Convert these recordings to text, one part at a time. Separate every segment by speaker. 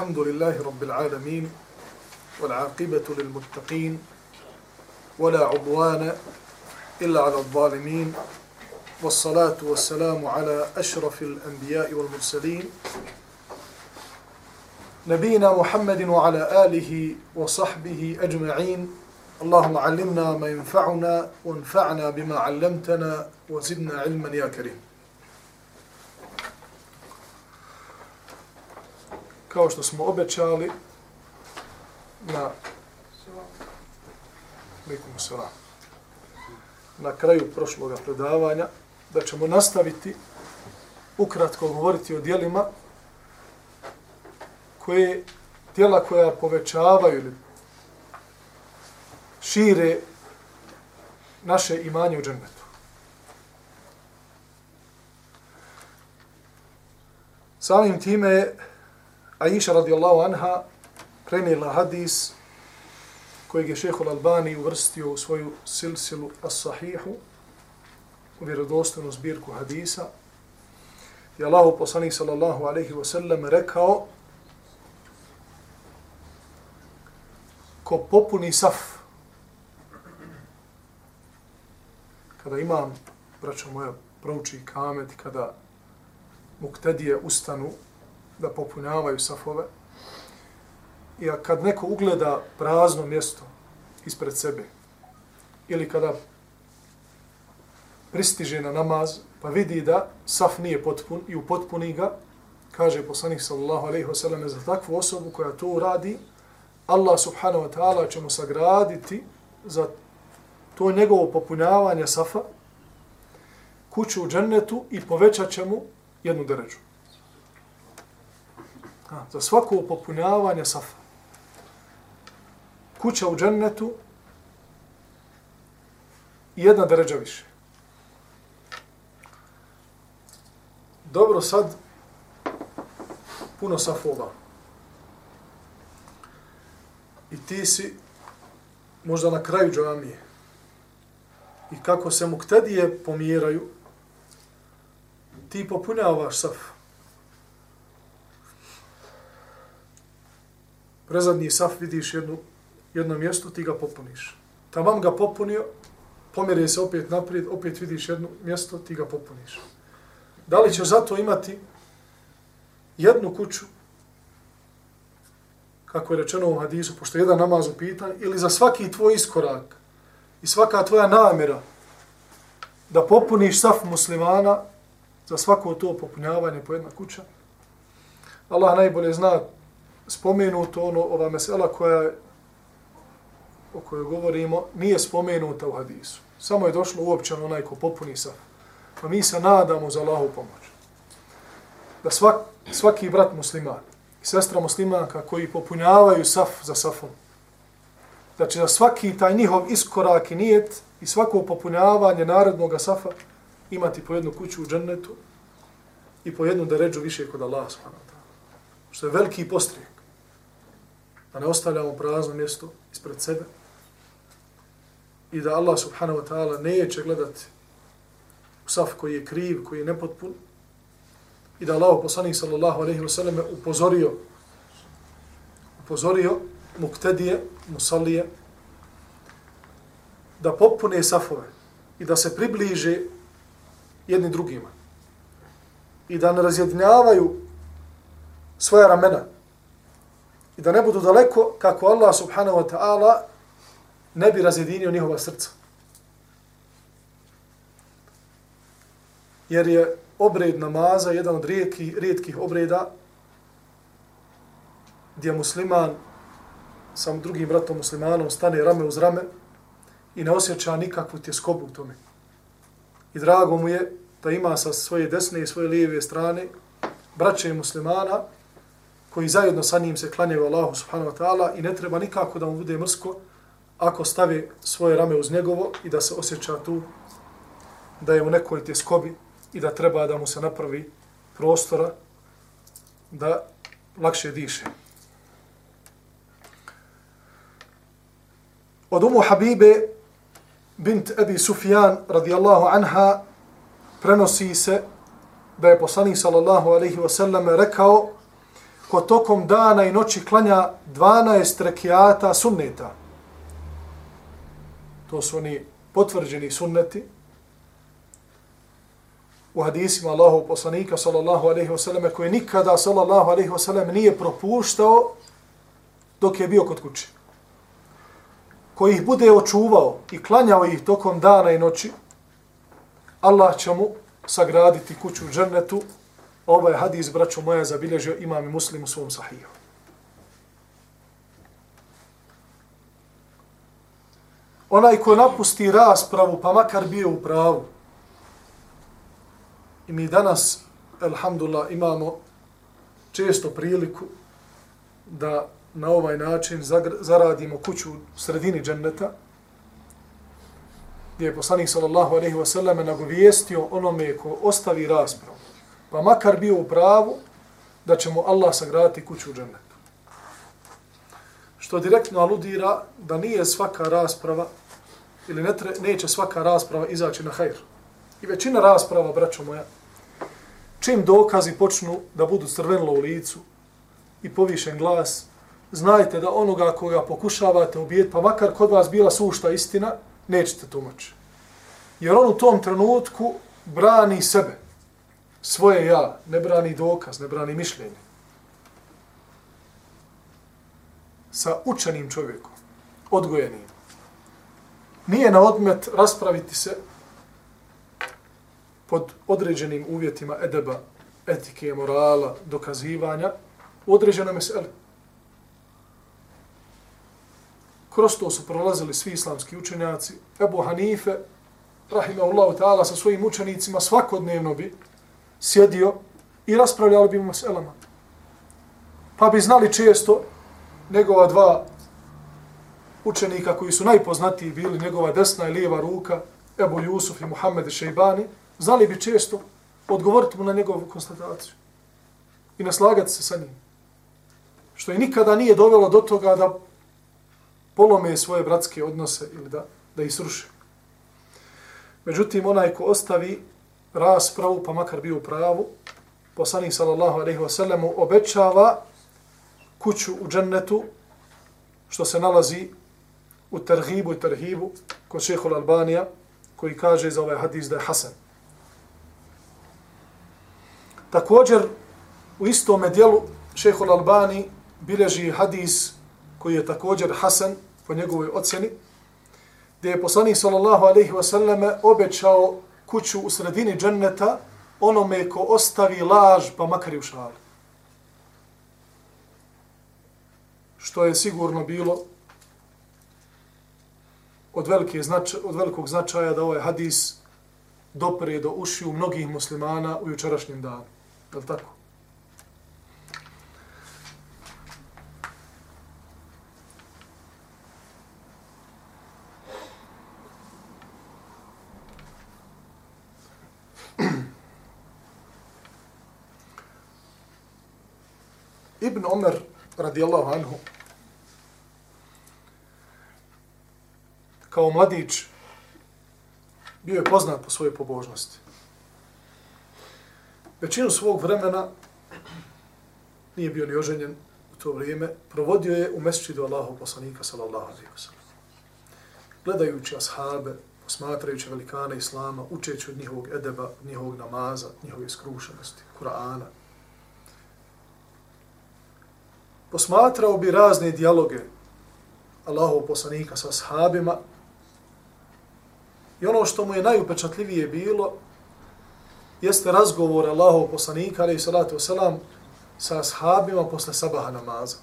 Speaker 1: الحمد لله رب العالمين والعاقبة للمتقين ولا عضوان إلا على الظالمين والصلاة والسلام على أشرف الأنبياء والمرسلين نبينا محمد وعلى آله وصحبه أجمعين. اللهم علمنا ما ينفعنا وانفعنا بما علمتنا وزدنا علما يا كريم. Kao što smo obećali na na kraju prošloga predavanja da ćemo nastaviti ukratko govoriti o dijelima koje dijela koja povećavaju ili šire naše imanje u džennetu. Samim time Aisha radijallahu anha prenijela hadis kojeg je šehol Albani uvrstio u svoju silsilu as-sahihu u vjerodostojnu zbirku hadisa je Allahu poslanik sallallahu alaihi wa sallam rekao ko popuni saf kada imam braćo moja prouči kamet kada muktedije ustanu da popunjavaju safove. I kad neko ugleda prazno mjesto ispred sebe, ili kada pristiže na namaz, pa vidi da saf nije potpun i upotpuni ga, kaže poslanik sallallahu alaihi wasallam za takvu osobu koja to uradi, Allah subhanahu wa ta'ala će mu sagraditi za to njegovo popunjavanje safa, kuću u džennetu i povećat će mu jednu deređu. Za svako popunjavanje safa. Kuća u džennetu i jedna deređa više. Dobro, sad puno safova. I ti si možda na kraju džamije. I kako se muktedije pomjeraju, ti popunjavaš safa. Prezadnji saf vidiš jednu, jedno mjesto, ti ga popuniš. Tamam ga popunio, pomjeri se opet naprijed, opet vidiš jedno mjesto, ti ga popuniš. Da li ćeš zato imati jednu kuću, kako je rečeno u hadisu, pošto je jedan namaz u pitanju, ili za svaki tvoj iskorak i svaka tvoja namjera da popuniš saf muslimana za svako to popunjavanje po jedna kuća, Allah najbolje zna spomenuto ono, ova mesela koja o kojoj govorimo, nije spomenuta u hadisu. Samo je došlo uopćeno onaj ko popuni saf. Pa mi se nadamo za Allahu pomoć. Da svak, svaki brat musliman i sestra muslimanka koji popunjavaju saf za safom, da će za svaki taj njihov iskorak i nijet i svako popunjavanje narodnog safa imati po jednu kuću u džennetu i po jednu da ređu više kod Allaha subhanahu wa ta'ala. Što je veliki postrijek da ne ostavljamo prazno mjesto ispred sebe i da Allah subhanahu wa ta'ala neće gledati u saf koji je kriv, koji je nepotpun i da Allah poslanih sallallahu alaihi wa sallam upozorio upozorio muktedije, musallije da popune safove i da se približe jedni drugima i da ne razjedinjavaju svoja ramena i da ne budu daleko kako Allah subhanahu wa ta'ala ne bi razjedinio njihova srca. Jer je obred namaza jedan od rijetkih, rijetkih obreda gdje musliman sa drugim bratom muslimanom stane rame uz rame i ne osjeća nikakvu tjeskobu u tome. I drago mu je da ima sa svoje desne i svoje lijeve strane braće muslimana koji zajedno sa njim se klanjaju Allahu subhanahu wa ta'ala i ne treba nikako da mu bude mrsko ako stave svoje rame uz njegovo i da se osjeća tu da je u nekoj tjeskobi i da treba da mu se napravi prostora da lakše diše. Od umu Habibe bint Ebi Sufjan radijallahu anha prenosi se da je poslanik sallallahu alaihi wa sallam rekao ko tokom dana i noći klanja 12 rekiata sunneta. To su oni potvrđeni sunneti u hadisima Allahu poslanika sallallahu alejhi ve selleme koji nikada sallallahu alejhi ve sellem nije propuštao dok je bio kod kuće. Koji ih bude očuvao i klanjao ih tokom dana i noći, Allah će mu sagraditi kuću u džennetu. Ovaj hadis, braćo moja, zabilježio imam i muslim u svom sahiju. Onaj ko napusti raspravu, pa makar bio u pravu, I mi danas, alhamdulillah, imamo često priliku da na ovaj način zaradimo kuću u sredini dženneta, gdje je poslanik sallallahu alaihi wa sallam nagovijestio onome ko ostavi raspravu, pa makar bio u pravu, da će mu Allah sagraditi kuću u džennetu. Što direktno aludira da nije svaka rasprava ili ne tre, neće svaka rasprava izaći na hajr. I većina rasprava, braćo moja, čim dokazi počnu da budu crvenilo u licu i povišen glas, znajte da onoga koga pokušavate ubijeti, pa makar kod vas bila sušta istina, nećete tumači. Jer on u tom trenutku brani sebe, svoje ja, ne brani dokaz, ne brani mišljenje. Sa učenim čovjekom, odgojenim. Nije na odmet raspraviti se pod određenim uvjetima edeba, etike, morala, dokazivanja, u određenom meseli. Kroz to su prolazili svi islamski učenjaci. Ebu Hanife, rahimahullahu ta'ala, sa svojim učenicima svakodnevno bi sjedio i raspravljali bi meselama. Pa bi znali često njegova dva učenika koji su najpoznatiji bili, njegova desna i lijeva ruka, Ebu Jusuf i Muhammed Šejbani, znali bi često odgovoriti mu na njegovu konstataciju i naslagati se sa njim. Što i nikada nije dovelo do toga da polome svoje bratske odnose ili da, da ih sruše. Međutim, onaj ko ostavi raspravu, pa makar bio u pravu, poslanik sallallahu alaihi wasallam obećava kuću u džennetu, što se nalazi u terhibu i terhibu kod šehol Albanija, koji kaže za ovaj hadis da je Hasan. Također, u istome dijelu šehol Albani bileži hadis koji je također Hasan po njegovoj ocjeni, gdje je poslanik sallallahu alaihi wasallam obećao kuću u sredini dženneta onome ko ostavi laž pa makar u šali. Što je sigurno bilo od, velike znač od velikog značaja da ovaj hadis dopre do ušiju mnogih muslimana u jučerašnjem danu. Je li tako? Ibn Omer, radijallahu anhu, kao mladić, bio je poznat po svojoj pobožnosti većinu svog vremena nije bio ni oženjen u to vrijeme, provodio je u mesčidu Allahu poslanika sallallahu alaihi wa sallam. Gledajući ashabe, posmatrajući velikane Islama, učeći od njihovog edeba, od njihovog namaza, njihove skrušenosti, Kur'ana. Posmatrao bi razne dijaloge Allahov poslanika sa ashabima i ono što mu je najupečatljivije bilo, jeste razgovor Allahov poslanika, ali i salatu wasalam, sa ashabima posle sabaha namaza.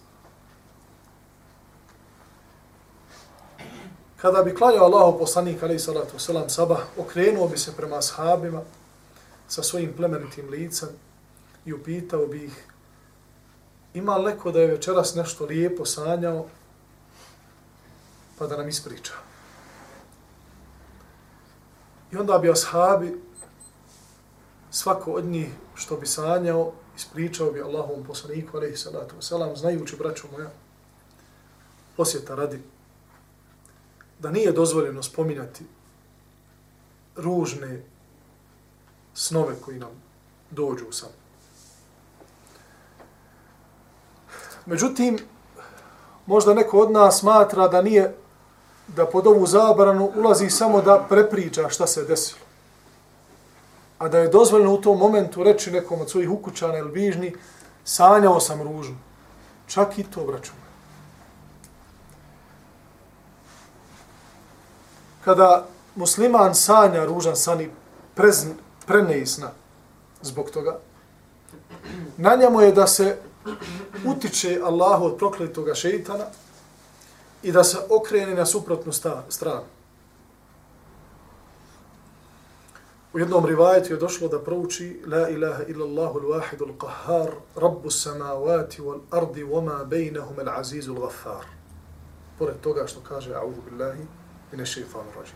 Speaker 1: Kada bi klanjao Allahov poslanik, ali i salatu wasalam, sabah, okrenuo bi se prema ashabima sa svojim plemenitim licem i upitao bi ih ima li neko da je večeras nešto lijepo sanjao pa da nam ispriča. I onda bi ashabi svako od njih što bi sanjao, ispričao bi Allahovom poslaniku, alaihi salatu wasalam, znajući, braću moja, osjeta radi, da nije dozvoljeno spominjati ružne snove koji nam dođu u san. Međutim, možda neko od nas smatra da nije, da pod ovu zabranu ulazi samo da prepriča šta se desilo. A da je dozvoljeno u tom momentu reći nekom od svojih ukućana ili bližnji, sanjao sam ružu. Čak i to, vraćamo. Kada musliman sanja ružan san i prezn, preneisna zbog toga, na njemu je da se utiče Allahu od prokletoga šeitana i da se okrene na suprotnu stranu. U jednom rivajetu je došlo da prouči La ilaha illa Allahu l-wahidu l-qahhar, Rabbu samavati wal ardi wama bejnahum al-azizu l-ghaffar. Pored toga što kaže A'udhu billahi i ne šeifanu rađim.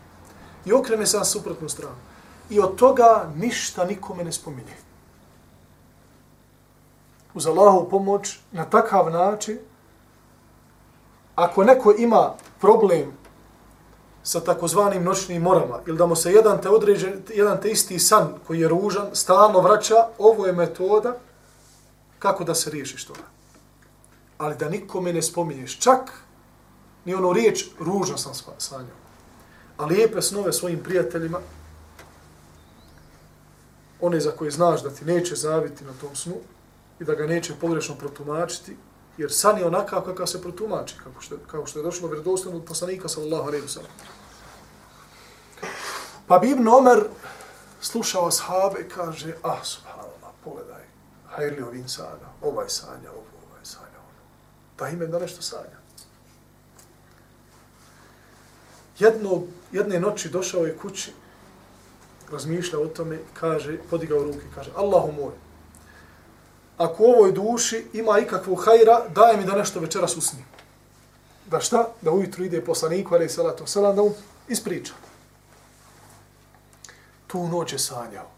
Speaker 1: I okrene se na suprotnu stranu. I od toga ništa nikome ne spominje uz Allahovu pomoć na takav način, ako neko ima problem sa takozvanim noćnim morama, ili da mu se jedan te, određen, jedan te isti san koji je ružan, stalno vraća, ovo je metoda kako da se riješi toga. Ali da nikome ne spominješ, čak ni ono riječ ružno sam sanjao. A lijepe snove svojim prijateljima, one za koje znaš da ti neće zaviti na tom snu, i da ga neće pogrešno protumačiti, jer san je onakav kakav se protumači, kako što, kao što je došlo vjerodostojno od poslanika sallallahu alejhi ve sellem. Pa bi Ibn Omer slušao ashabe i kaže, ah, subhanallah, pogledaj, hajrli ovim sanja, ovaj sanja, ovo, ovaj sanja, ovo. Da ime da nešto sanja. Jedno, jedne noći došao je kući, razmišljao o tome, kaže, podigao ruke, kaže, Allahu moj, ako u ovoj duši ima ikakvog hajra, daj mi da nešto večeras usnim. Da šta? Da ujutru ide poslaniku, ali salatu salam, da mu ispriča. Tu noć je sanjao.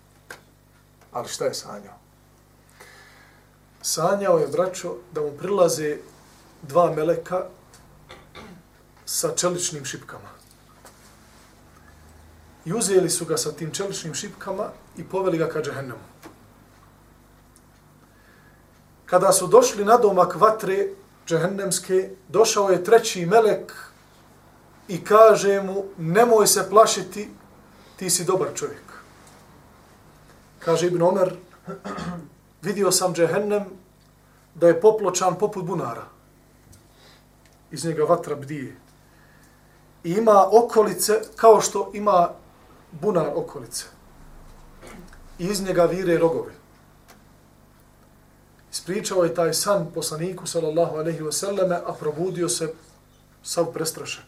Speaker 1: Ali šta je sanjao? Sanjao je, braćo, da mu prilaze dva meleka sa čeličnim šipkama. I uzeli su ga sa tim čeličnim šipkama i poveli ga ka džehennemu. Kada su došli na domak vatre džehennemske, došao je treći melek i kaže mu, nemoj se plašiti, ti si dobar čovjek. Kaže Ibn Omer, vidio sam džehennem da je popločan poput bunara. Iz njega vatra bdije. I ima okolice kao što ima bunar okolice. I iz njega vire rogovi ispričao je taj san poslaniku sallallahu alejhi ve selleme, a probudio se sav prestrašen.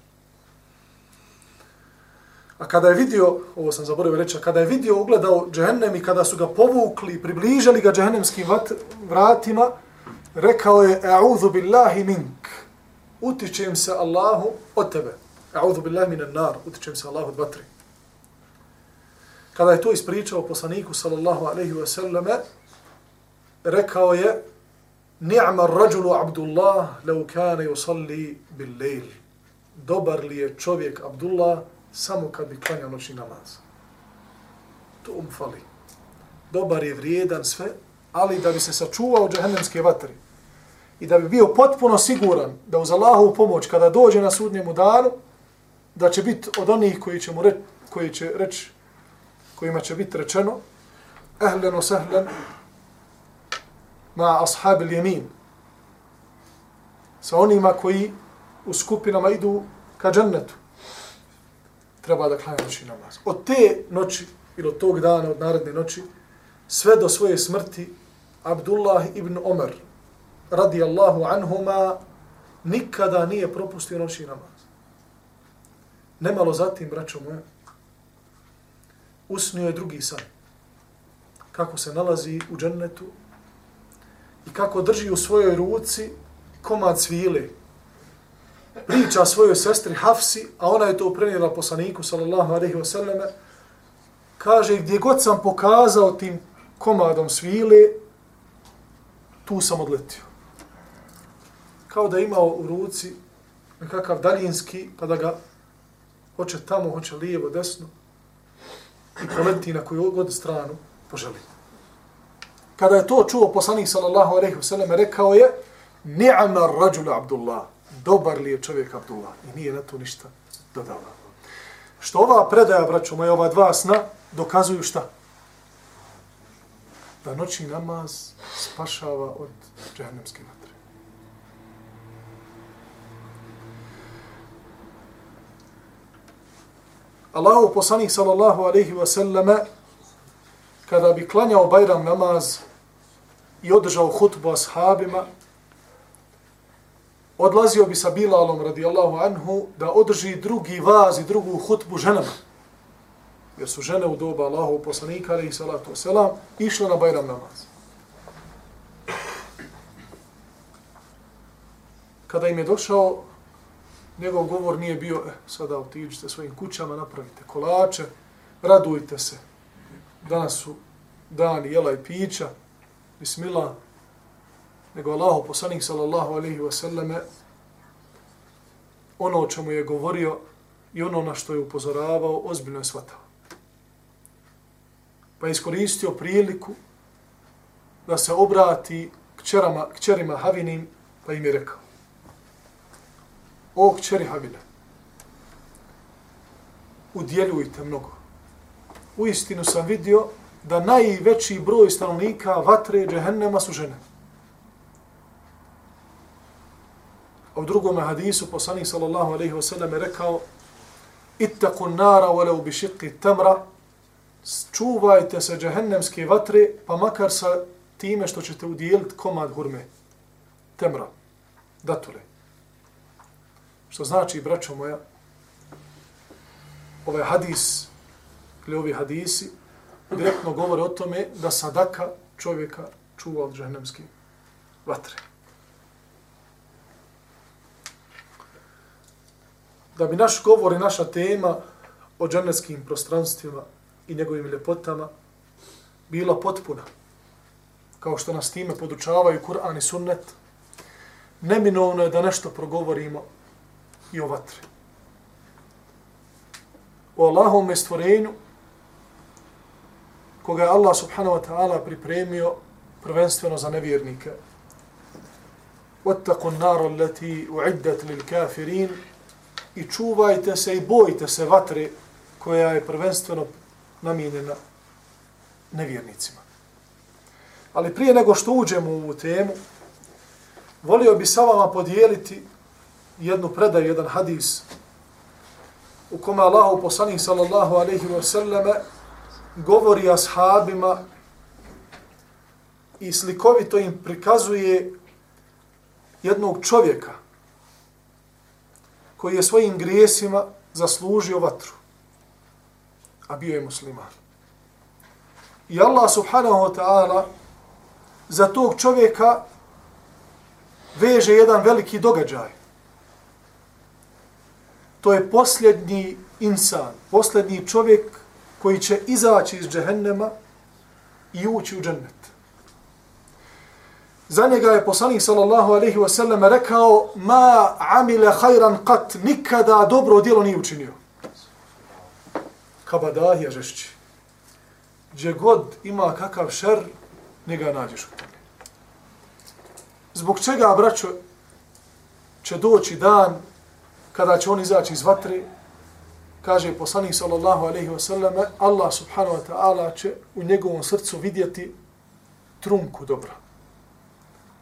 Speaker 1: A kada je vidio, ovo sam zaboravio reći, kada je vidio, ugledao džehennem i kada su ga povukli, približali ga džehennemskim vratima, rekao je, e'udhu billahi mink, utičem se Allahu od tebe. E'udhu billahi minan nar, utičem se Allahu od vatre. Kada je to ispričao poslaniku sallallahu alejhi ve selleme, rekao je Ni'ma rajulu Abdullah law kane yusalli bil lejl. Dobar li je čovjek Abdullah samo kad bi klanjao noćni namaz. To um fali. Dobar je vrijedan sve, ali da bi se sačuvao džahennemske vatre i da bi bio potpuno siguran da uz Allahovu pomoć kada dođe na sudnjemu danu, da će biti od onih koji će mu reći, koji će reći, kojima će biti rečeno, ehlen sehlen, ma ashab il jemin. Sa onima koji u skupinama idu ka džennetu. Treba da klanja noći namaz. Od te noći, ili od tog dana, od naredne noći, sve do svoje smrti, Abdullah ibn Omer, radi Allahu anhuma, nikada nije propustio noći namaz. Nemalo zatim, braćo moje, usnio je drugi san. Kako se nalazi u džennetu, i kako drži u svojoj ruci komad svile. Priča svojoj sestri Hafsi, a ona je to prenijela poslaniku, sallallahu alaihi wasallame, kaže, gdje god sam pokazao tim komadom svile, tu sam odletio. Kao da imao u ruci nekakav daljinski, pa da ga hoće tamo, hoće lijevo, desno, i poleti na koju god stranu poželi. Kada je to čuo poslanik sallallahu alejhi ve sellem rekao je ni'ma rađul Abdullah. Dobar li je čovjek Abdullah? I nije na to ništa dodala. Što ova predaja, braćo moje, ova dva sna, dokazuju šta? Da noćni namaz spašava od džahnemske vatre. Allahu poslanik sallallahu alejhi ve selleme kada bi klanjao Bajram namaz i održao hutbu ashabima, odlazio bi sa Bilalom radijallahu anhu da održi drugi vaz i drugu hutbu ženama. Jer su žene u doba Allahu poslanika alaihi salatu wasalam išle na Bajram namaz. Kada im je došao, njegov govor nije bio, eh, sada otiđite svojim kućama, napravite kolače, radujte se, danas su dani jela i pića, bismillah, nego Allahu poslanik sallallahu alaihi wa sallame, ono o čemu je govorio i ono na što je upozoravao, ozbiljno je shvatao. Pa je iskoristio priliku da se obrati kćerama, kćerima Havinim, pa im je rekao, o kćeri Havine, udjeljujte mnogo u istinu sam vidio da najveći broj stanovnika vatre džehennema su žene. A u drugom hadisu poslanik sallallahu alejhi ve sellem je rekao ittaqun nara walau bi shiqqi tamra čuvajte se džehennemske vatre pa makar sa time što ćete udijeliti komad hurme temra datule što znači braćo moja ovaj hadis ili ovi hadisi, direktno govore o tome da sadaka čovjeka čuva od džahnemske vatre. Da bi naš govor i naša tema o džahnemskim prostranstvima i njegovim ljepotama bila potpuna, kao što nas time podučavaju Kur'an i Sunnet, neminovno je da nešto progovorimo i o vatri. O Allahom stvorenju koga je Allah subhanahu wa ta'ala pripremio prvenstveno za nevjernike. وَاتَّقُوا النَّارَ الَّتِي أُعِدَّتْ لِلْكَافِرِينَ I čuvajte se i bojite se vatre koja je prvenstveno namijenjena nevjernicima. Ali prije nego što uđemo u ovu temu, volio bi sa vama podijeliti jednu predaju, jedan hadis u kome Allah poslanih sallallahu alaihi wa sallame govori ashabima i slikovito im prikazuje jednog čovjeka koji je svojim grijesima zaslužio vatru, a bio je musliman. I Allah subhanahu wa ta'ala za tog čovjeka veže jedan veliki događaj. To je posljednji insan, posljednji čovjek koji će izaći iz džehennema i ući u džennet. Za njega je poslanik sallallahu alaihi wa sallam rekao ma amile hajran kat, nikada dobro djelo nije učinio. Kabadah je žešći. Gdje god ima kakav šer, ne ga nađeš u tome. Zbog čega, braćo, će doći dan kada će on izaći iz vatre, kaže poslanik sallallahu alejhi ve selleme Allah subhanahu wa ta'ala će u njegovom srcu vidjeti trunku dobra.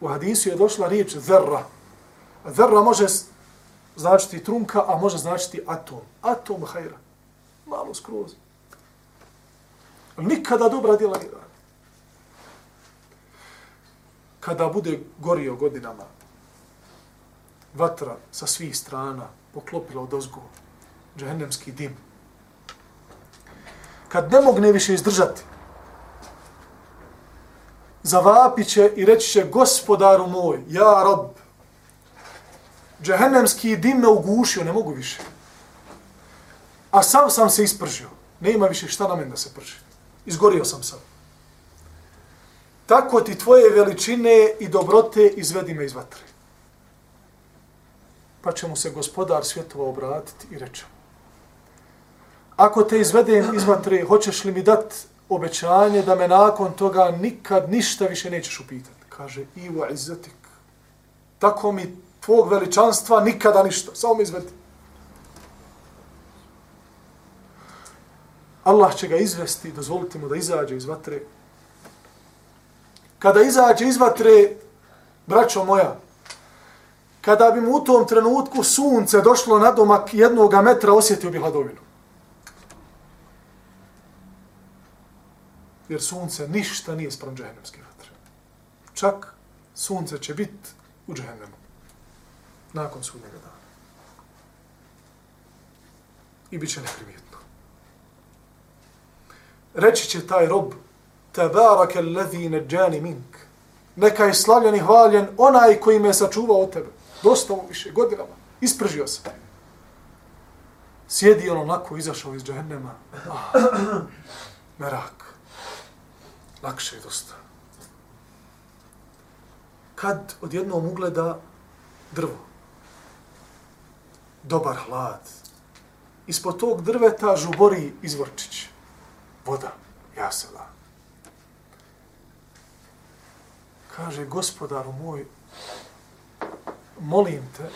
Speaker 1: U hadisu je došla riječ zerra. Zerra može značiti trunka, a može značiti atom. Atom hajra. Malo skroz. Nikada dobra djela ne radi. Kada bude gorio godinama, vatra sa svih strana poklopila od ozgova, džehennemski dim. Kad ne mogne više izdržati, zavapit će i reći će gospodaru moj, ja rob, džehennemski dim me ugušio, ne mogu više. A sam sam se ispržio. Ne ima više šta na meni da se prži. Izgorio sam sam. Tako ti tvoje veličine i dobrote izvedi me iz vatre. Pa će mu se gospodar svjetova obratiti i reći ako te izvedem iz vatre, hoćeš li mi dat obećanje da me nakon toga nikad ništa više nećeš upitati? Kaže, i u izzatik. tako mi tvog veličanstva nikada ništa. Samo mi izvedi. Allah će ga izvesti, dozvolite mu da izađe iz vatre. Kada izađe iz vatre, braćo moja, kada bi mu u tom trenutku sunce došlo na domak jednog metra, osjetio bi hladovinu. Jer sunce ništa nije sprem džehennemske vatre. Čak sunce će biti u džehennemu. Nakon sudnjega dana. I bit će neprimjetno. Reći će taj rob, tabarake alladhi neđani mink. Neka je slavljen i hvaljen onaj koji me sačuvao od tebe. Dosta mu više, godinama. Ispržio se. Sjedi on onako, izašao iz džehennema. Ah, merak. Lakše je dosta. Kad odjednom ugleda drvo, dobar hlad, ispod tog drveta žubori izvorčić. Voda, jasela. Kaže, gospodaru moj, molim te,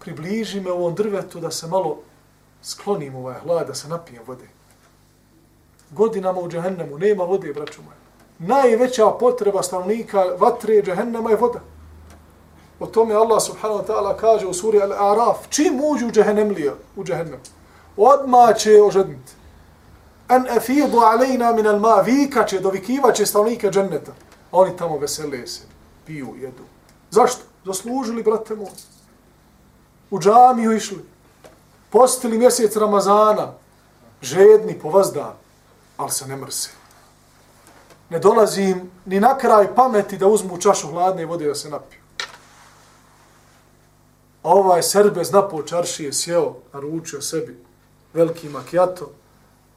Speaker 1: približi me u ovom drvetu da se malo sklonim ovaj hlad, da se napijem vode. Godinama u džehennemu, nema vode, braću moje. Najveća potreba stanovnika vatre džehennema je voda. O tome Allah subhanahu wa ta'ala kaže u suri Al-Araf, čim uđu džehennemlija u džehennem, odma će ožedniti. An afidu alejna min al ma, vikaće, će, dovikiva stanovnike dženneta. A oni tamo vesele se, piju, jedu. Zašto? Zaslužili, brate moj. U džamiju išli. Postili mjesec Ramazana. Žedni povazdan. Ali se ne mrse. Ne dolazim ni na kraj pameti da uzmu čašu hladne vode da se napiju. A ovaj serbez napo čaršije sjeo, naručio sebi veliki makijato,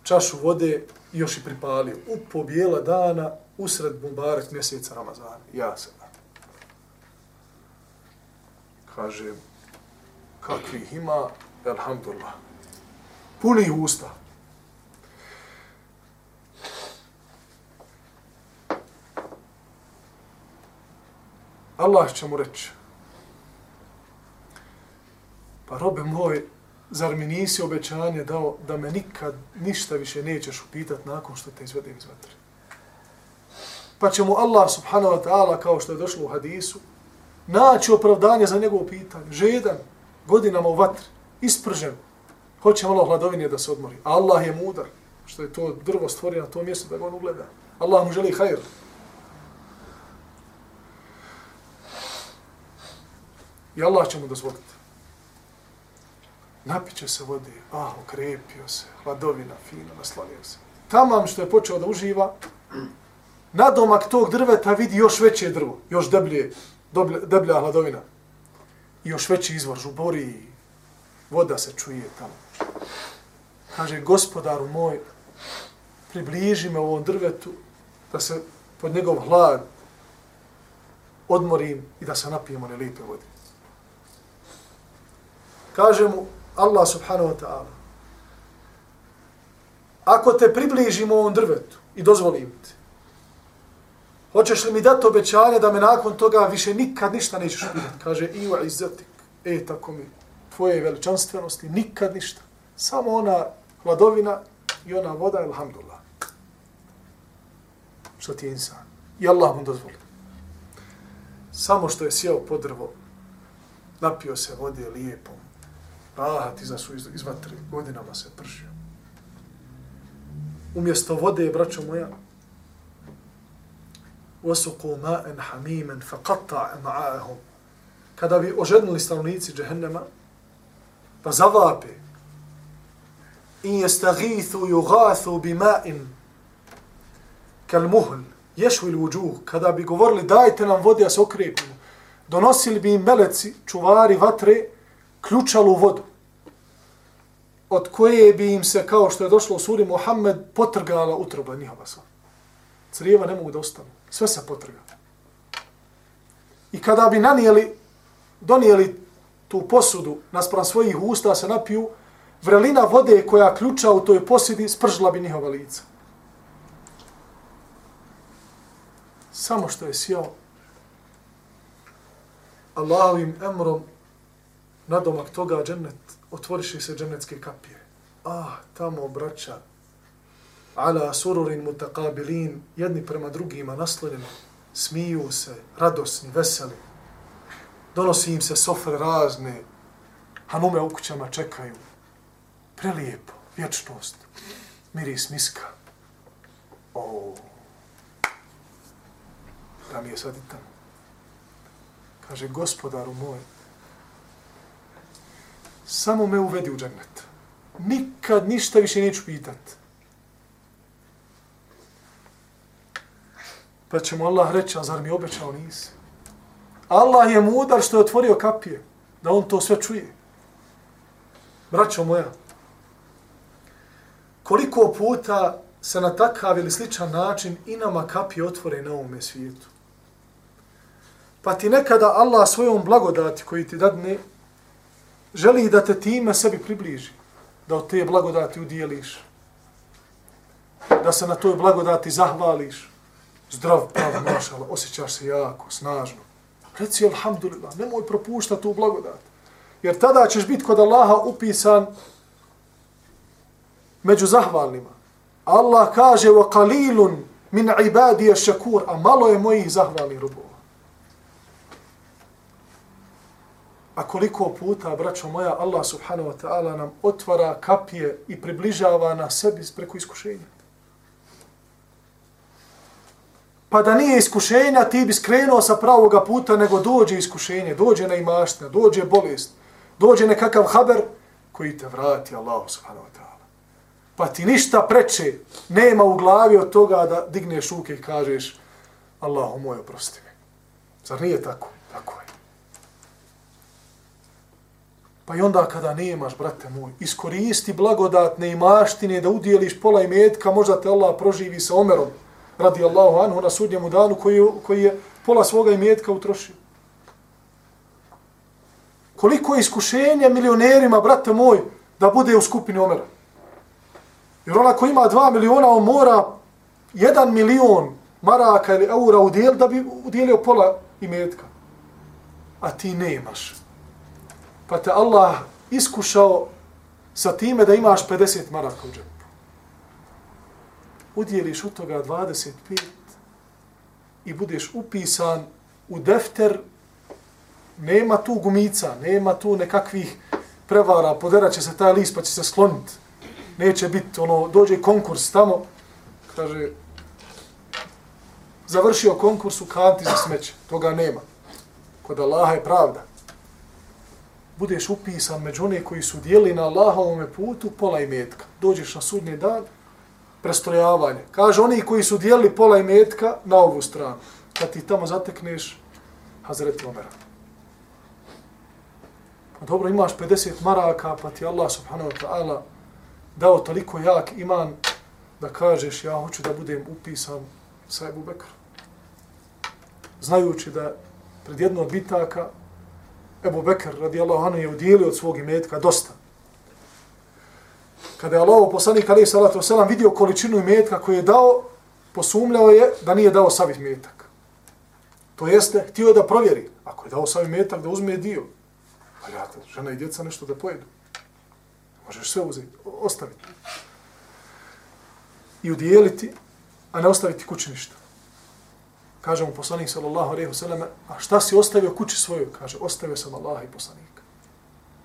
Speaker 1: čašu vode i još i pripalio. U pobijela dana, usred bumbarek mjeseca Ramazana. Ja se kaže, kakvih ima, alhamdulillah. Puni usta. Allah će mu reći, pa robe moj, zar mi nisi obećanje dao da me nikad ništa više nećeš upitat nakon što te izvedem iz vatre? Pa će mu Allah subhanahu wa ta'ala, kao što je došlo u hadisu, naći opravdanje za njegovo pitanje. Žedan, godinama u vatri, ispržen, hoće malo hladovine da se odmori. Allah je mudar, što je to drvo stvorio na to mjesto da ga on ugleda. Allah mu želi hajr. I Allah će mu dozvoliti. Napiće se vode, ah, okrepio se, hladovina, fino, naslonio se. Tamam što je počeo da uživa, na domak tog drveta vidi još veće drvo, još deblje, deblja hladovina. I još veći izvor žubori, voda se čuje tamo. Kaže, gospodaru moj, približi me ovom drvetu da se pod njegov hlad odmorim i da se napijemo one lipe vode. Kaže mu Allah subhanahu wa ta'ala, ako te približimo ovom drvetu i dozvolim ti, Hoćeš li mi dati obećanje da me nakon toga više nikad ništa nećeš pitati? Kaže, i u izzetik. E, tako mi, tvoje veličanstvenosti, nikad ništa. Samo ona hladovina i ona voda, elhamdulillah. Što ti je insan. I Allah mu dozvoli. Samo što je sjeo pod drvo, napio se vode lijepom, rahat iza su iz, iz vatre, godinama se pržio. Umjesto vode, braćo moja, وسقوا ماء حميما فقطع معاهم kada bi ožednili stanovnici džehennema, pa zavape in jestagithu yugathu bima'in kal muhl ješvi l'uđuh, kada bi govorili dajte nam vode, a se okrepimo, donosili bi im meleci, čuvari vatre, ključalu vodu, od koje bi im se, kao što je došlo u suri Muhammed, potrgala utroba njihova sva. Crijeva ne mogu da ostanu sve se potrga. I kada bi nanijeli, donijeli tu posudu naspram svojih usta se napiju, vrelina vode koja ključa u toj posudi spržila bi njihova lica. Samo što je sjao Allahovim emrom nadomak toga džennet, otvoriše se džennetske kapije. Ah, tamo braća, ala sururin mutakabilin, jedni prema drugima naslonjeni, smiju se, radosni, veseli. Donosi im se sofre razne, hanume u kućama čekaju. Prelijepo, vječnost, miris miska. O, da mi je sad i tamo. Kaže, gospodaru moj, samo me uvedi u džennet. Nikad ništa više neću pitat. Pa će mu Allah reći, a zar mi obećao nisi? Allah je mudar što je otvorio kapije, da on to sve čuje. Braćo moja, koliko puta se na takav ili sličan način i nama kapije otvore na ovome svijetu. Pa ti nekada Allah svojom blagodati koji ti dadne, želi da te time sebi približi, da od te blagodati udijeliš, da se na toj blagodati zahvališ, zdrav, prav, mašala, osjećaš se jako, snažno. Reci, alhamdulillah, nemoj propuštati tu blagodat. Jer tada ćeš biti kod Allaha upisan među zahvalnima. Allah kaže, wa qalilun min ibadija šakur, a malo je mojih zahvalnih robova. A koliko puta, braćo moja, Allah subhanahu wa ta'ala nam otvara kapije i približava na sebi preko iskušenja. Pa da nije iskušenja, ti bi skrenuo sa pravoga puta, nego dođe iskušenje, dođe na imaština, dođe bolest, dođe nekakav haber koji te vrati Allah subhanahu wa ta'ala. Pa ti ništa preče nema u glavi od toga da digneš ruke i kažeš Allahu moj, oprosti mi. Zar nije tako? Tako je. Pa i onda kada nemaš, brate moj, iskoristi blagodatne imaštine da udjeliš pola imetka, možda te Allah proživi sa omerom, radi Allahu anhu na sudnjemu danu koji, koji je pola svoga imetka utrošio. Koliko je iskušenja milionerima, brate moj, da bude u skupini Omera. Jer ona ko ima dva miliona, on mora jedan milion maraka ili eura udijel da bi udjelio pola imetka. A ti nemaš. Pa te Allah iskušao sa time da imaš 50 maraka u džepu udjeliš od toga 25 i budeš upisan u defter, nema tu gumica, nema tu nekakvih prevara, poderat će se taj list pa će se skloniti. Neće biti, ono, dođe konkurs tamo, kaže, završio konkurs u kanti za smeće, toga nema. Kod Allaha je pravda. Budeš upisan među one koji su dijeli na Allahovome putu pola imetka. Dođeš na sudnji dan, prestrojavanje. Kaže, oni koji su dijelili pola imetka na ovu stranu. Kad ti tamo zatekneš, Hazreti Omera. Pa dobro, imaš 50 maraka, pa ti Allah subhanahu wa ta'ala dao toliko jak iman da kažeš, ja hoću da budem upisan sa Ebu Bekr. Znajući da pred jedno bitaka Ebu Bekr radijallahu anhu je udjelio od svog imetka dosta kada je Allah poslanik alaihi salatu wasalam vidio količinu imetka koju je dao, posumljao je da nije dao sav imetak. To jeste, htio je da provjeri. Ako je dao sav imetak, da uzme dio. Pa ja, žena i djeca nešto da pojedu. Možeš sve uzeti, ostaviti. I udjeliti, a ne ostaviti kući ništa. Kaže mu poslanik sallallahu alejhi ve selleme, a šta si ostavio kući svoju? Kaže, ostavio sam Allaha i poslanika.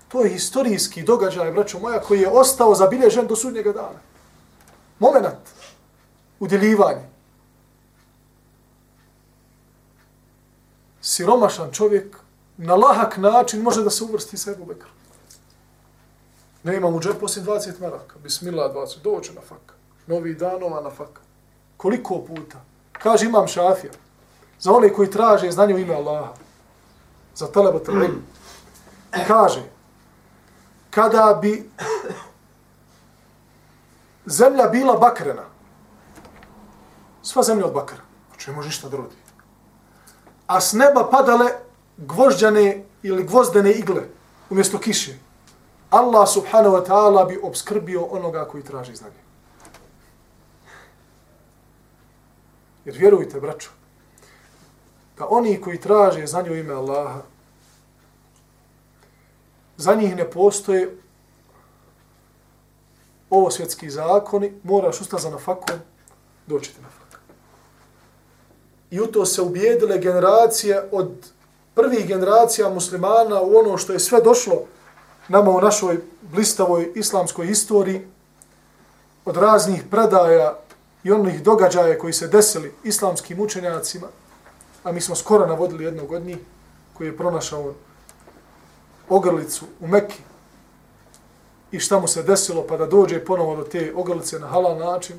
Speaker 1: To je historijski događaj, braćo moja, koji je ostao zabilježen do sudnjega dana. Moment. Udjeljivanje. Siromašan čovjek na lahak način može da se uvrsti sa Ebu Bekru. Ne imam u džep poslije 20 maraka. Bismillah 20. Doće na faka. Novi danova na faka. Koliko puta? Kaže imam šafija. Za one koji traže znanje u ime Allaha. Za telebat Kaže, kada bi zemlja bila bakrena, sva zemlja od bakra, znači ne može ništa drodi, a s neba padale gvožđane ili gvozdene igle umjesto kiše, Allah subhanahu wa ta'ala bi obskrbio onoga koji traži znanje. Jer vjerujte, braćo, da oni koji traže za nju ime Allaha, za njih ne postoje ovo svjetski zakoni, moraš ustati za nafakom, doći ti na. I u to se ubijedile generacije od prvih generacija muslimana u ono što je sve došlo nama u našoj blistavoj islamskoj istoriji, od raznih predaja i onih događaja koji se desili islamskim učenjacima, a mi smo skoro navodili jednog od njih, koji je pronašao ogrlicu u Mekki i šta mu se desilo pa da dođe ponovo do te ogrlice na halal način.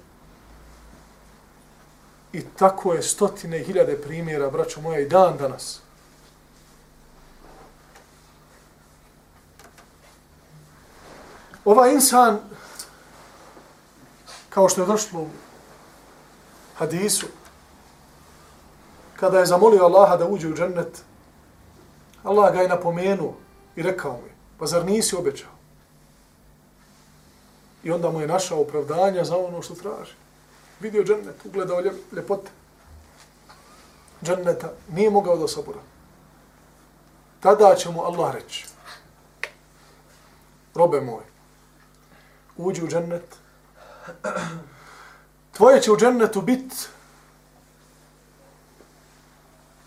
Speaker 1: I tako je stotine i hiljade primjera, braćo moja, i dan danas. Ovaj insan, kao što je došlo u hadisu, kada je zamolio Allaha da uđe u džennet, Allah ga je napomenuo i rekao mu, pa zar nisi obećao? I onda mu je našao opravdanja za ono što traži. Vidio džennet, ugledao ljepote. Dženneta nije mogao da sabura. Tada će mu Allah reći, robe moj, uđi u džennet, tvoje će u džennetu biti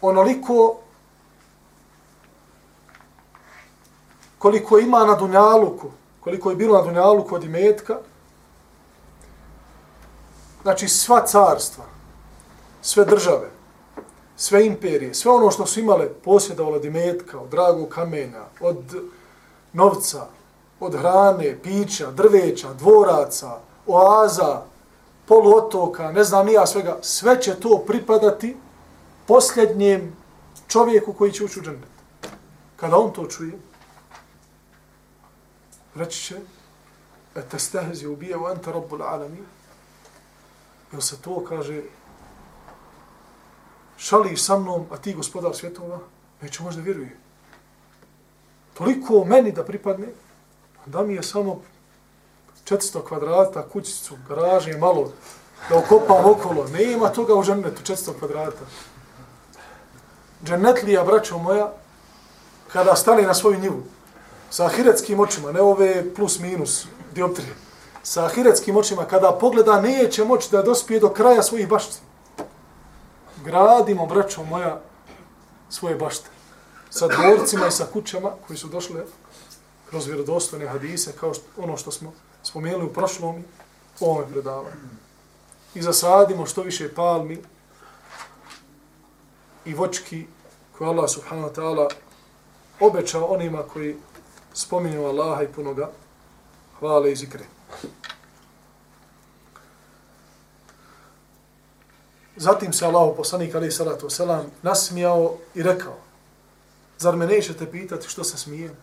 Speaker 1: onoliko koliko ima na Dunjaluku, koliko je bilo na Dunjaluku od imetka, znači sva carstva, sve države, sve imperije, sve ono što su imale posjedovalo od imetka, od dragog kamenja, od novca, od hrane, pića, drveća, dvoraca, oaza, poluotoka, ne znam nija svega, sve će to pripadati posljednjem čovjeku koji će ući u džennet. Kada on to čuje, reći će, te stehzi ubije u ente rabbul alami, jer se to kaže, šališ sa mnom, a ti gospodar svjetova, neće možda vjeruje. Toliko meni da pripadne, da mi je samo 400 kvadrata, kućicu, garaže, malo, da okopam okolo. Nema toga u džennetu, 400 kvadrata. Džennetlija, braćo moja, kada stane na svoju njivu, sa ahiretskim očima, ne ove plus minus dioptrije, sa ahiretskim očima, kada pogleda, neće moći da dospije do kraja svojih bašti. Gradimo, braćo moja, svoje bašte. Sa dvorcima i sa kućama koji su došle kroz vjerodostojne hadise, kao što, ono što smo spomenuli u prošlom ovome predavanju. I zasadimo što više palmi i vočki koje Allah subhanahu wa ta'ala obećao onima koji spominju Allaha i puno ga hvale i zikre. Zatim se Allahu poslanik alaih salatu wasalam nasmijao i rekao Zar me nećete pitati što se smijem?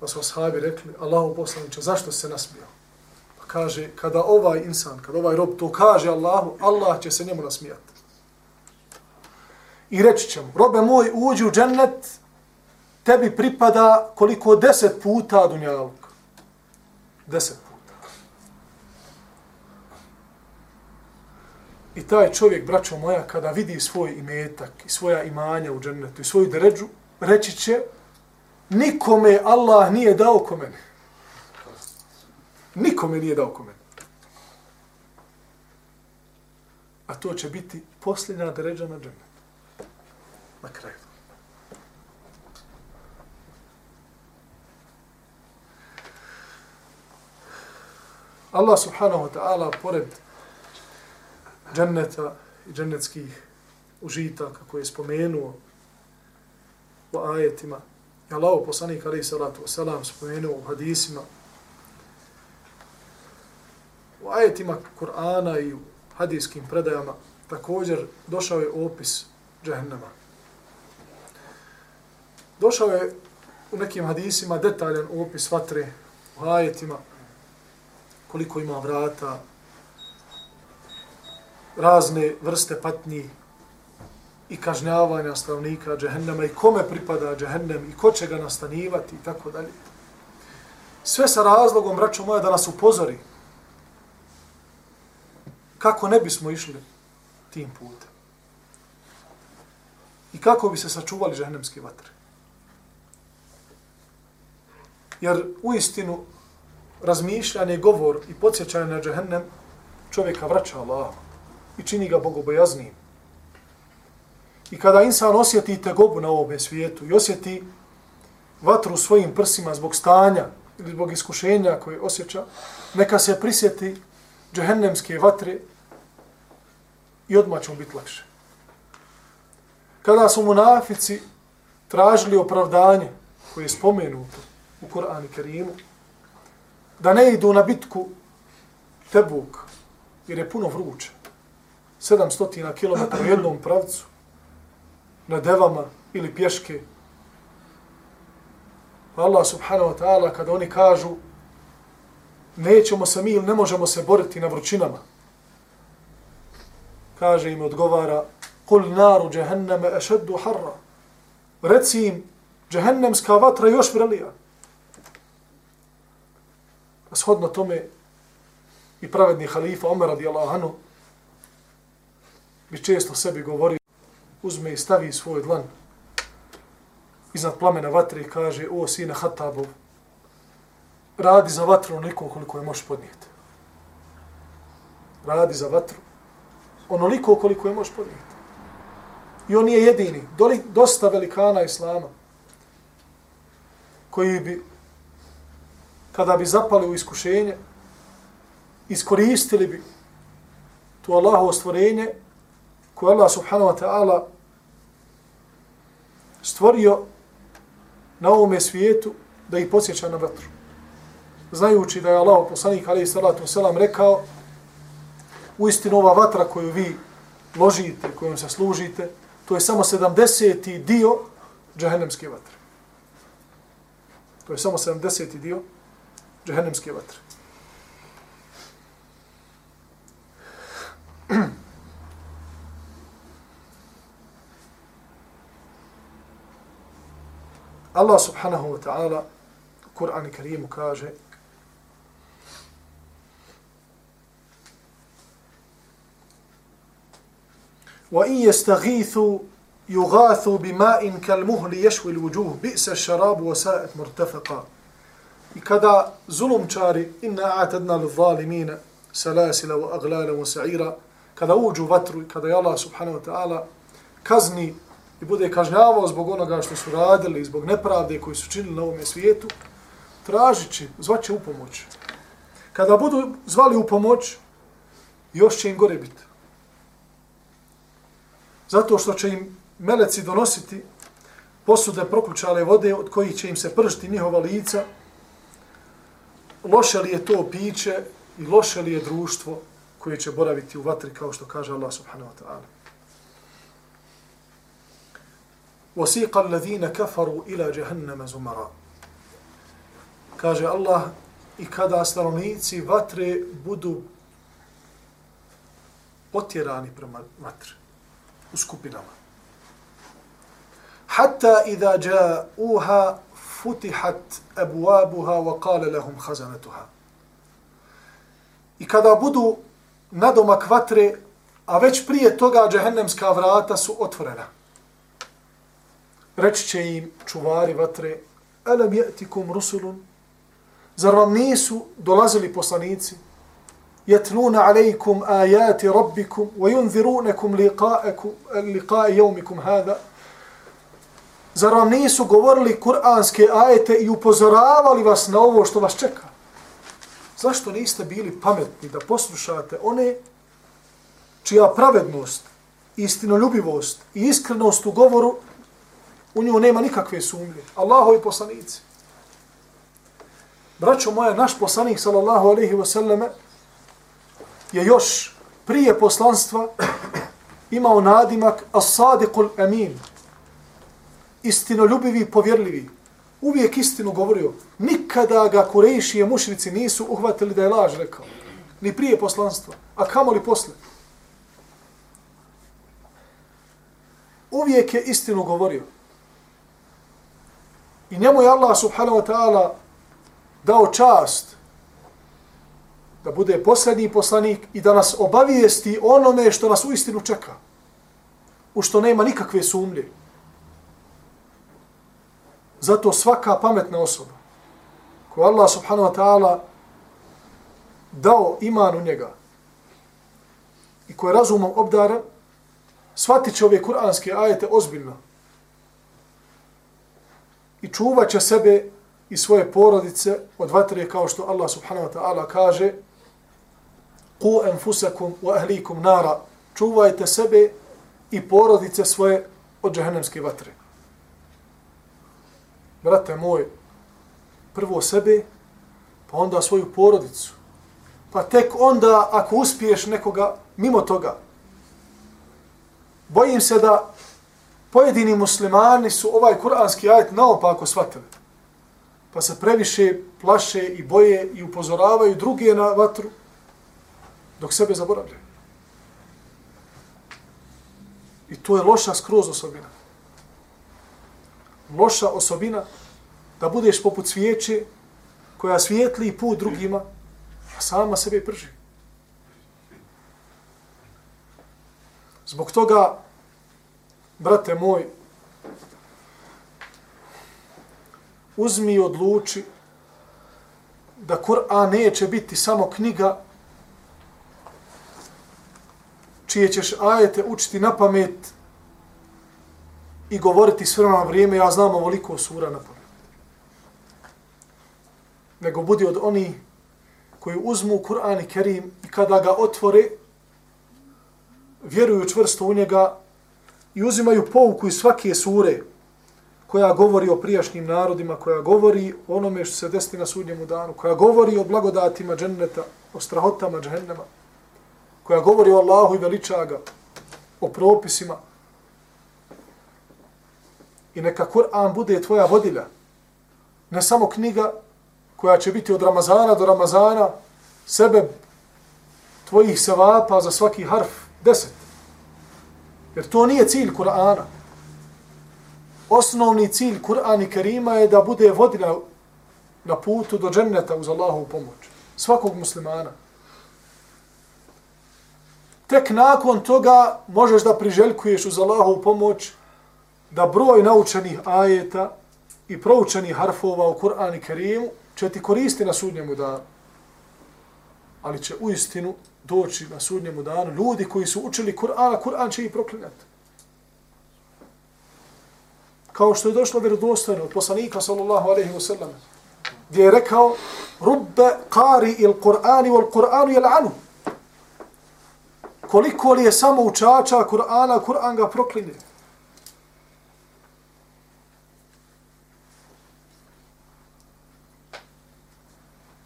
Speaker 1: Pa su ashabi rekli, Allahu poslaniče, zašto se nasmijao? Pa kaže, kada ovaj insan, kada ovaj rob to kaže Allahu, Allah će se njemu nasmijati. I reći će mu, robe moj, uđi u džennet, tebi pripada koliko deset puta dunjaluk. Deset puta. I taj čovjek, braćo moja, kada vidi svoj imetak i svoja imanja u džennetu i svoju deređu, reći će, nikome Allah nije dao ko mene. Nikome nije dao ko mene. A to će biti posljedna deređa na džennetu. Na kraju. Allah subhanahu wa ta'ala pored dženneta i džennetskih užitaka koje je spomenuo u ajetima i Allah poslanik alaih salatu wasalam spomenuo u hadisima u ajetima Kur'ana i u hadijskim predajama također došao je opis džehennema. Došao je u nekim hadisima detaljan opis vatre u ajetima koliko ima vrata, razne vrste patnji i kažnjavanja stavnika džehennema i kome pripada džehennem i ko će ga nastanivati i tako dalje. Sve sa razlogom, braćo moja, da nas upozori kako ne bismo išli tim putem. I kako bi se sačuvali džehennemske vatre. Jer u istinu razmišljanje, govor i podsjećanje na džehennem čovjeka vraća Allah i čini ga bogobojaznim. I kada insan osjeti tegobu na ovome svijetu i osjeti vatru svojim prsima zbog stanja ili zbog iskušenja koje osjeća, neka se prisjeti džehennemske vatre i odmah će mu biti lakše. Kada su munafici tražili opravdanje koje je spomenuto u Koranu Kerimu, da ne idu na bitku Tebuk, jer je puno vruće, 700 km u jednom pravcu, na devama ili pješke. Pa Allah subhanahu wa ta'ala, kada oni kažu nećemo se mi ili ne možemo se boriti na vrućinama, kaže im odgovara kul naru džehenneme ešeddu harra. Reci im džehennemska vatra još vrelija shodno tome i pravedni halifa Omer radijallahu anhu bi često sebi govori uzme i stavi svoj dlan iznad plamena vatre i kaže o sine Hatabov radi za vatru onoliko koliko je možeš podnijeti radi za vatru onoliko koliko je možeš podnijeti I on nije jedini. Doli, dosta velikana islama koji bi, kada bi zapali u iskušenje, iskoristili bi to Allahovo stvorenje koje Allah subhanahu wa ta'ala stvorio na ovome svijetu da ih posjeća na vatru. Znajući da je Allah poslanik alaihi salatu wasalam rekao u istinu ova vatra koju vi ložite, kojom se služite, to je samo 70. dio džahennemske vatre. To je samo 70. dio džahennemske vatre. Allah subhanahu wa ta'ala u Kur'an Karimu kaže وإن يستغيثوا يغاثوا بماء كالمهل يشوي الوجوه بئس الشراب وساءت مرتفقا kada zulumčari inna a'tadna lizalimina salasila wa aglala wa sa'ira kada uđu vatru i kada je Allah subhanahu wa ta'ala kazni i bude kažnjavao zbog onoga što su radili, zbog nepravde koji su činili na ovom svijetu, tražit će, zvaće u pomoć. Kada budu zvali u pomoć, još će im gore biti zato što će im meleci donositi posude prokućale vode od kojih će im se pržiti njihova lica, loše li je to piće i loše li je društvo koje će boraviti u vatri, kao što kaže Allah subhanahu wa ta'ala. وَسِيقَ الَّذِينَ كَفَرُوا إِلَى جَهَنَّمَ زُمَرًا Kaže Allah, i kada stanovnici vatre budu potjerani prema vatri, u skupinama. Hatta idha ja'uha futihat abuabuha wa qala lahum khazanatuha. I kada budu na doma a već prije toga džehennemska vrata su otvorena. Reći će im čuvari vatre, elem jetikum rusulun, zar vam nisu dolazili poslanici, jetluna alejkum ajati rabbikum, wa yunziru nekum liqa'e jomikum hada, Zar vam nisu govorili kuranske ajete i upozoravali vas na ovo što vas čeka? Zašto niste bili pametni da poslušate one čija pravednost, istinoljubivost i iskrenost u govoru u nju nema nikakve sumnje? Allahovi poslanici. Braćo moja, naš poslanik sallallahu alaihi wasallame, je još prije poslanstva imao nadimak as-sadiqul amin. Istinoljubivi, povjerljivi. Uvijek istinu govorio. Nikada ga kurejši i mušnici nisu uhvatili da je laž rekao. Ni prije poslanstva. A kamo li posle? Uvijek je istinu govorio. I njemu je Allah subhanahu wa ta'ala dao čast da bude posljednji poslanik i da nas obavijesti onome što nas u istinu čeka. U što nema nikakve sumlje. Zato svaka pametna osoba ko Allah subhanahu wa ta'ala dao iman u njega i ko je razumom obdara, shvatit će ove kuranske ajete ozbiljno i čuvat će sebe i svoje porodice od vatre kao što Allah subhanahu wa ta'ala kaže ku enfusakum wa ahlikum nara čuvajte sebe i porodice svoje od džahennemske vatre. Brate moj, prvo sebe, pa onda svoju porodicu. Pa tek onda, ako uspiješ nekoga mimo toga, bojim se da pojedini muslimani su ovaj kuranski ajet naopako shvatili. Pa se previše plaše i boje i upozoravaju druge na vatru, dok sebe zaboravljaju. I to je loša skroz osobina. Loša osobina da budeš poput svijeće koja svijetli put drugima, a sama sebe prži. Zbog toga, brate moj, uzmi i odluči da Kur'an neće biti samo knjiga čije ćeš ajete učiti na pamet i govoriti s na ono vrijeme, ja znam ovoliko sura na pamet. Nego budi od oni koji uzmu Kur'an i Kerim i kada ga otvore, vjeruju čvrsto u njega i uzimaju pouku iz svake sure koja govori o prijašnjim narodima, koja govori o onome što se desti na sudnjemu danu, koja govori o blagodatima dženneta, o strahotama džennema, koja govori o Allahu i veličaga, o propisima. I neka Kur'an bude tvoja vodilja. Ne samo knjiga koja će biti od Ramazana do Ramazana sebe tvojih sevapa za svaki harf deset. Jer to nije cilj Kur'ana. Osnovni cilj Kur'ana i Kerima je da bude vodilja na putu do dženneta uz Allahovu pomoć. Svakog muslimana. Tek nakon toga možeš da priželjkuješ uz Allahovu pomoć da broj naučenih ajeta i proučenih harfova u Kur'an i Kerimu će ti koristi na sudnjemu danu. Ali će u istinu doći na sudnjemu danu ljudi koji su učili Kur'ana, Kur'an će ih proklinjati. Kao što je došlo vjerodostojno od poslanika sallallahu alaihi wa sallam, gdje je rekao rubbe qari il Kur'ani wal Kur'anu jel anu koliko li je samo učača Kur'ana, Kur'an ga proklinje.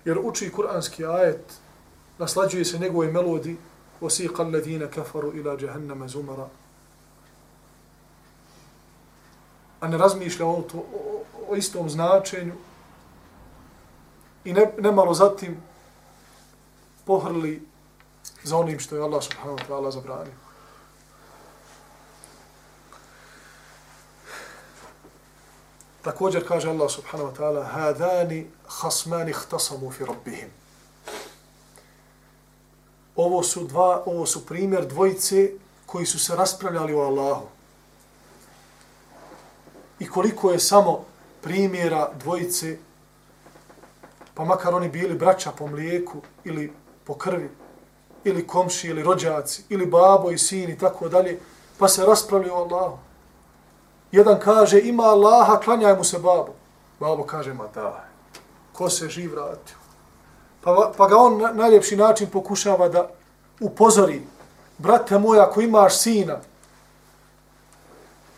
Speaker 1: Jer uči kur'anski ajet, naslađuje se njegove melodi, وَسِيقَ الَّذِينَ كَفَرُوا إِلَى جَهَنَّمَ زُمَرًا A ne razmišlja o, to, o, o istom značenju i ne, ne malo zatim pohrli za onim što je Allah subhanahu wa ta'ala zabranio. Također kaže Allah subhanahu wa ta'ala Hadani khasmani htasamu fi rabbihim. Ovo su dva, ovo su primjer dvojice koji su se raspravljali o Allahu. I koliko je samo primjera dvojice, pa makar oni bili braća po mlijeku ili po krvi, ili komši, ili rođaci, ili babo i sin i tako dalje, pa se raspravljaju o Allahu. Jedan kaže, ima Allaha, klanjaj mu se babo. Babo kaže, ma da, ko se živ vratio. Pa, pa ga on na najljepši način pokušava da upozori, brate moj, ako imaš sina,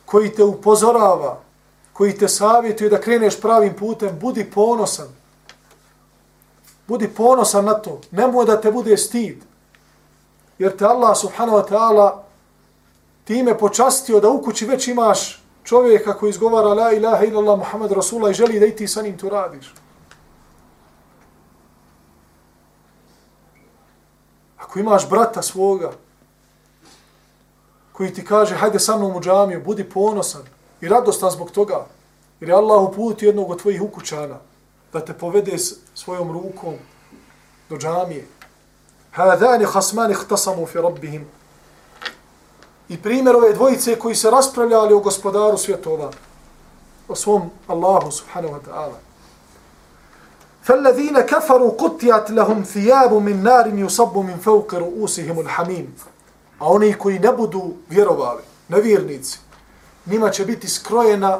Speaker 1: koji te upozorava, koji te savjetuje da kreneš pravim putem, budi ponosan. Budi ponosan na to. Nemoj da te bude stid jer te Allah subhanahu wa ta'ala time počastio da u kući već imaš čovjeka koji izgovara la ilaha illallah Muhammad Rasulullah i želi da i ti sa njim to radiš. Ako imaš brata svoga koji ti kaže hajde sa mnom u džamiju, budi ponosan i radostan zbog toga, jer je Allah uputi jednog od tvojih ukućana da te povede svojom rukom do džamije. Hadani hasmani ikhtasamu fi rabbihim I primjer ove dvojice koji se raspravljali o gospodaru svjetova, o svom Allahu subhanahu wa ta'ala. فالذين كفروا قطيت لهم ثياب من نار يصب من فوق رؤوسهم الحميم a oni koji ne budu vjerovali, nevjernici, njima će biti skrojena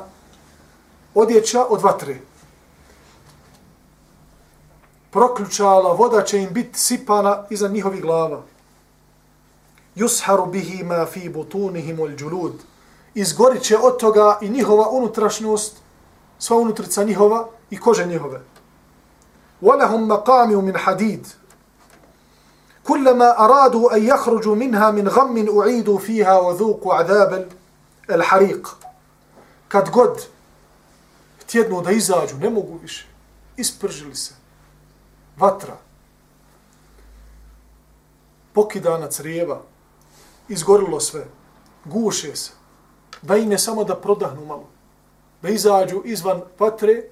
Speaker 1: odjeća od vatre. Proključala, voda će im biti sipana iza njihovih glava. Yusharu bihi ma fi butunihim ul džulud. Izgorit će od toga i njihova unutrašnost, sva unutrica njihova i kože njihove. ولهم مقام من حديد كلما أرادوا أن يخرجوا منها من غم أعيدوا فيها وذوقوا عذاب الحريق kad god tjednu da izađu, ne mogu više, ispržili se, vatra, pokidana crijeva, izgorilo sve, guše se, da im je samo da prodahnu malo, da izađu izvan vatre,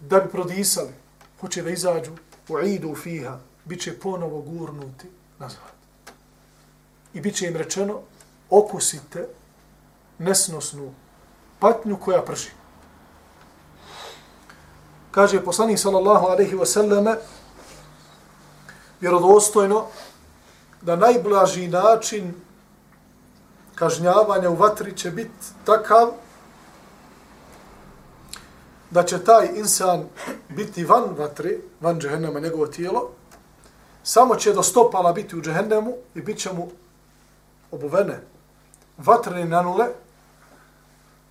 Speaker 1: da bi prodisali, hoće da izađu u idu fiha, bit će ponovo gurnuti nazad. I bit će im rečeno, okusite nesnosnu patnju koja prži. Kaže poslanik sallallahu alaihi wa sallame, vjerodostojno, da najblaži način kažnjavanja u vatri će biti takav da će taj insan biti van vatre, van džehennema, njegovo tijelo, samo će do stopala biti u džehennemu i bit će mu obuvene vatrene nanule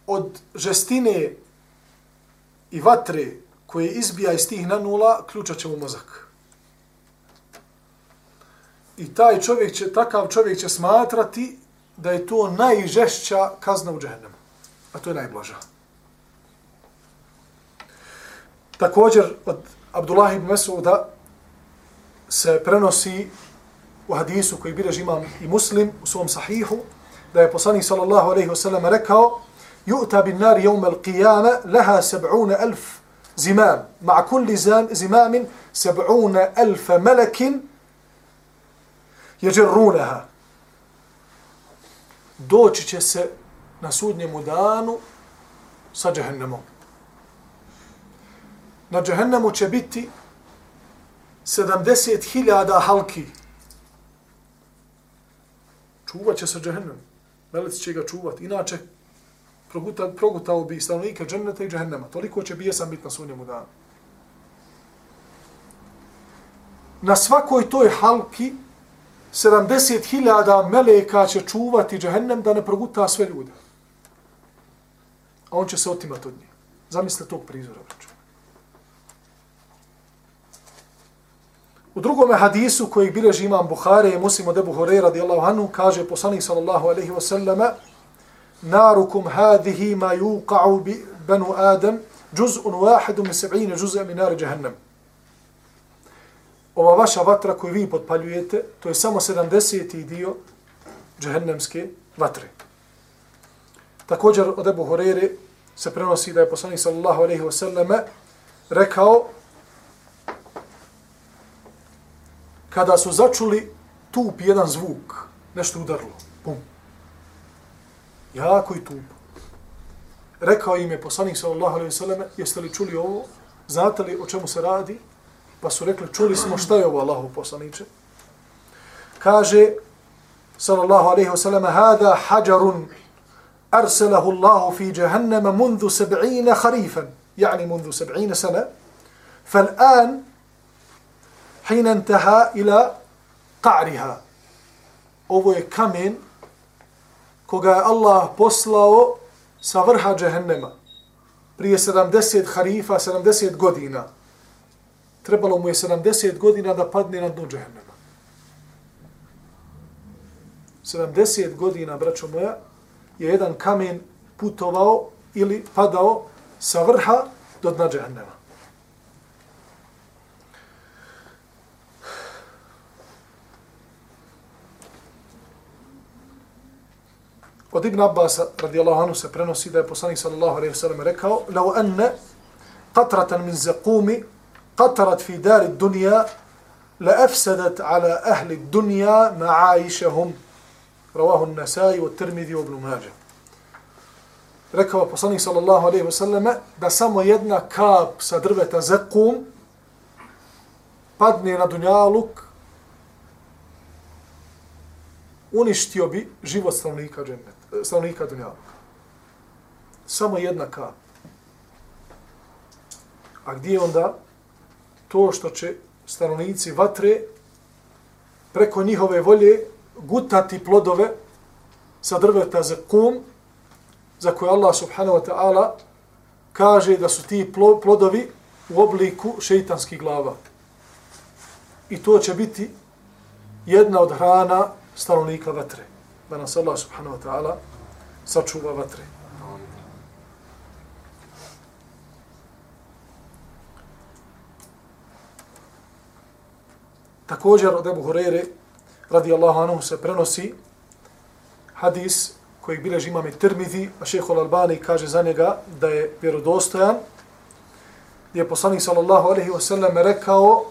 Speaker 1: od žestine i vatre koje izbija iz tih nanula, ključat će mu mozak. I taj čovjek će, takav čovjek će smatrati da je to najžešća kazna u džehennemu. A to je najblaža. Također od Abdullah ibn Mesuda se prenosi u hadisu koji bileži imam i muslim u svom sahihu, da je poslanik sallallahu alaihi wasallam rekao Ju'ta bin nari jevme al-qiyama laha seb'una elf zimam. Ma kulli zimamin seb'una elf melekin. Doći će se na sudnjemu danu sa džehennemom. na džehennemu će biti 70.000 halki. Čuvat će se džehennem. Melec će ga čuvat. Inače, progutao, progutao bi stanovnika dženneta i džehennema. Toliko će bijesan biti na sunnjemu danu. Na svakoj toj halki 70.000 meleka će čuvati džehennem da ne proguta sve ljude. A on će se otimati od njih. Zamislite tog prizora, braću. U drugom hadisu koji bileži imam Buhari i muslim od Ebu Hore radijallahu anhu kaže poslanik sallallahu alaihi wa sallama narukum hadihi ma yuqa'u bi banu Adam juz'un wahidu min seb'ine juz'a min nari jahannam. Ova vaša vatra koju vi potpaljujete, to je samo 70. dio džehennemske vatre. Također od Ebu Horeire se prenosi da je poslanik sallallahu alaihi wa sallama rekao kada su začuli tup jedan zvuk, nešto udarlo, pum. Jako i tup. Rekao im je poslanik sallallahu alaihi sallam, jeste li čuli ovo? Znate li o čemu se radi? Pa su rekli, čuli smo šta je ovo Allahu poslaniče. Kaže, sallallahu alaihi sallam, hada hađarun arsalahu Allahu fi jahannama mundu seb'ina harifan, yani mundu seb'ina sana, فالآن hina intaha ila qa'riha. Ovo je kamen koga je Allah poslao sa vrha džehennema prije 70 harifa, 70 godina. Trebalo mu je 70 godina da padne na dnu džehennema. 70 godina, braćo moja, je jedan kamen putovao ili padao sa vrha do dna džehennema. Od Ibn Abbas radijallahu anhu se prenosi da je poslanik sallallahu alejhi ve sellem rekao: "Lau anna qatratan min zaqumi qatarat fi dar ad-dunya la afsadat ala ahli ad-dunya ma'aishahum." Rawahu an-Nasa'i wa at-Tirmidhi wa Ibn Majah. rekao poslanik sallallahu alejhi ve selleme da samo jedna kap sa drveta zekum padne na dunjaluk uništio bi život stanovnika džennet, stanovnika dunjaluka. Samo jedna kap. A gdje je onda to što će stanovnici vatre preko njihove volje gutati plodove sa drveta za kum, za koje Allah subhanahu wa ta'ala kaže da su ti plodovi u obliku šeitanskih glava. I to će biti jedna od hrana stanovnika vatre. Da nas Allah subhanahu wa ta'ala sačuva vatre. Također od Ebu Hureyre radijallahu anhu se prenosi hadis koji bileži imam i Tirmidhi, a šeho Al-Albani kaže za njega da je vjerodostojan, gdje je poslanik sallallahu alaihi wa sallam rekao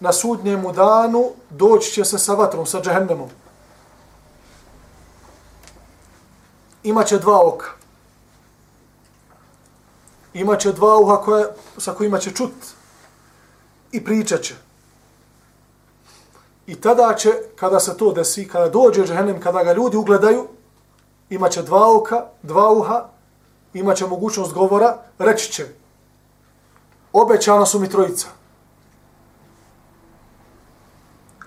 Speaker 1: na sudnjemu danu doći će se sa vatrom, sa džahennemom. Imaće dva oka. Imaće dva uha koje, sa kojima će čut i pričat će. I tada će, kada se to desi, kada dođe džehennem, kada ga ljudi ugledaju, imaće dva oka, dva uha, imaće mogućnost govora, reći će, obećana su mi trojica.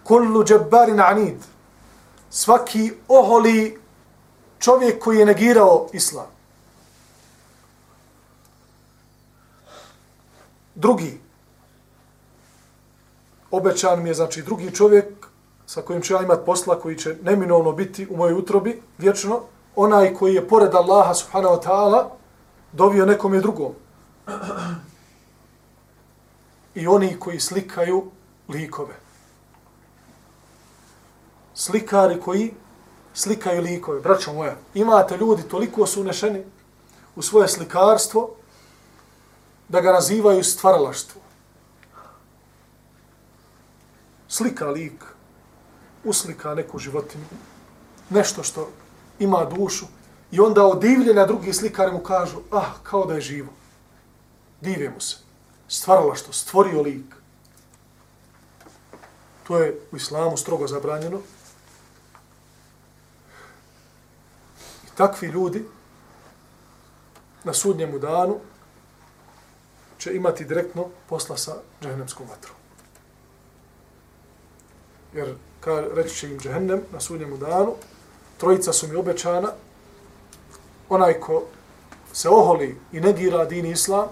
Speaker 1: Kullu džabbarin anid. Svaki oholi čovjek koji je negirao islam. Drugi. Obećan mi je, znači, drugi čovjek sa kojim ću ja imat posla, koji će neminovno biti u mojoj utrobi, vječno, onaj koji je pored Allaha subhanahu wa ta'ala dovio nekom je drugom. I oni koji slikaju likove. Slikari koji slikaju likove. Braćo moja, imate ljudi toliko su unešeni u svoje slikarstvo da ga nazivaju stvaralaštvo. Slika lik, uslika neku životinju, nešto što ima dušu i onda odivljena drugi slikari mu kažu, ah, kao da je živo. Divje mu se. Stvarala što, stvorio lik. To je u islamu strogo zabranjeno. I takvi ljudi na sudnjemu danu će imati direktno posla sa džahnemskom vatrom. Jer, ka, reći će im džehennem na sudnjemu danu, trojica su mi obećana, onaj ko se oholi i negira din islam,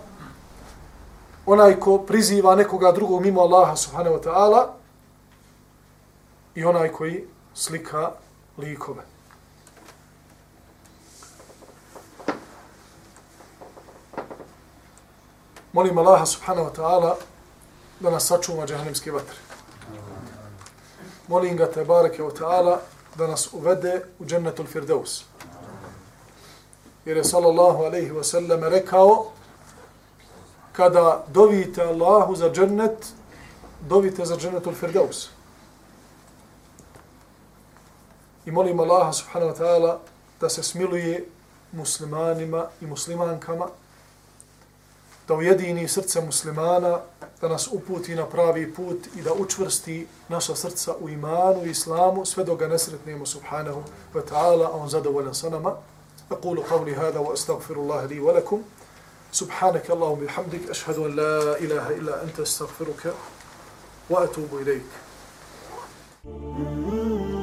Speaker 1: onaj ko priziva nekoga drugog mimo Allaha subhanahu wa ta'ala i onaj koji slika likove. Molim Allaha subhanahu wa ta'ala da nas sačuva džahnemske vatre. Molim ga tebareke o ta'ala da nas uvede u džennetul firdeus. Jer je sallallahu alaihi wa sallam rekao kada dovite Allahu za džennet, dovite za džennetul firdeus. I molim Allaha subhanahu wa ta'ala da se smiluje muslimanima i muslimankama, da ujedini srce muslimana, da nas uputi na pravi put i da učvrsti naša srca u imanu i islamu sve dok ga nesretnemo subhanahu wa ta'ala, a on zadovoljan sa nama. أقول قولي هذا وأستغفر الله لي ولكم سبحانك اللهم بحمدك أشهد أن لا إله إلا أنت أستغفرك وأتوب إليك Thank you.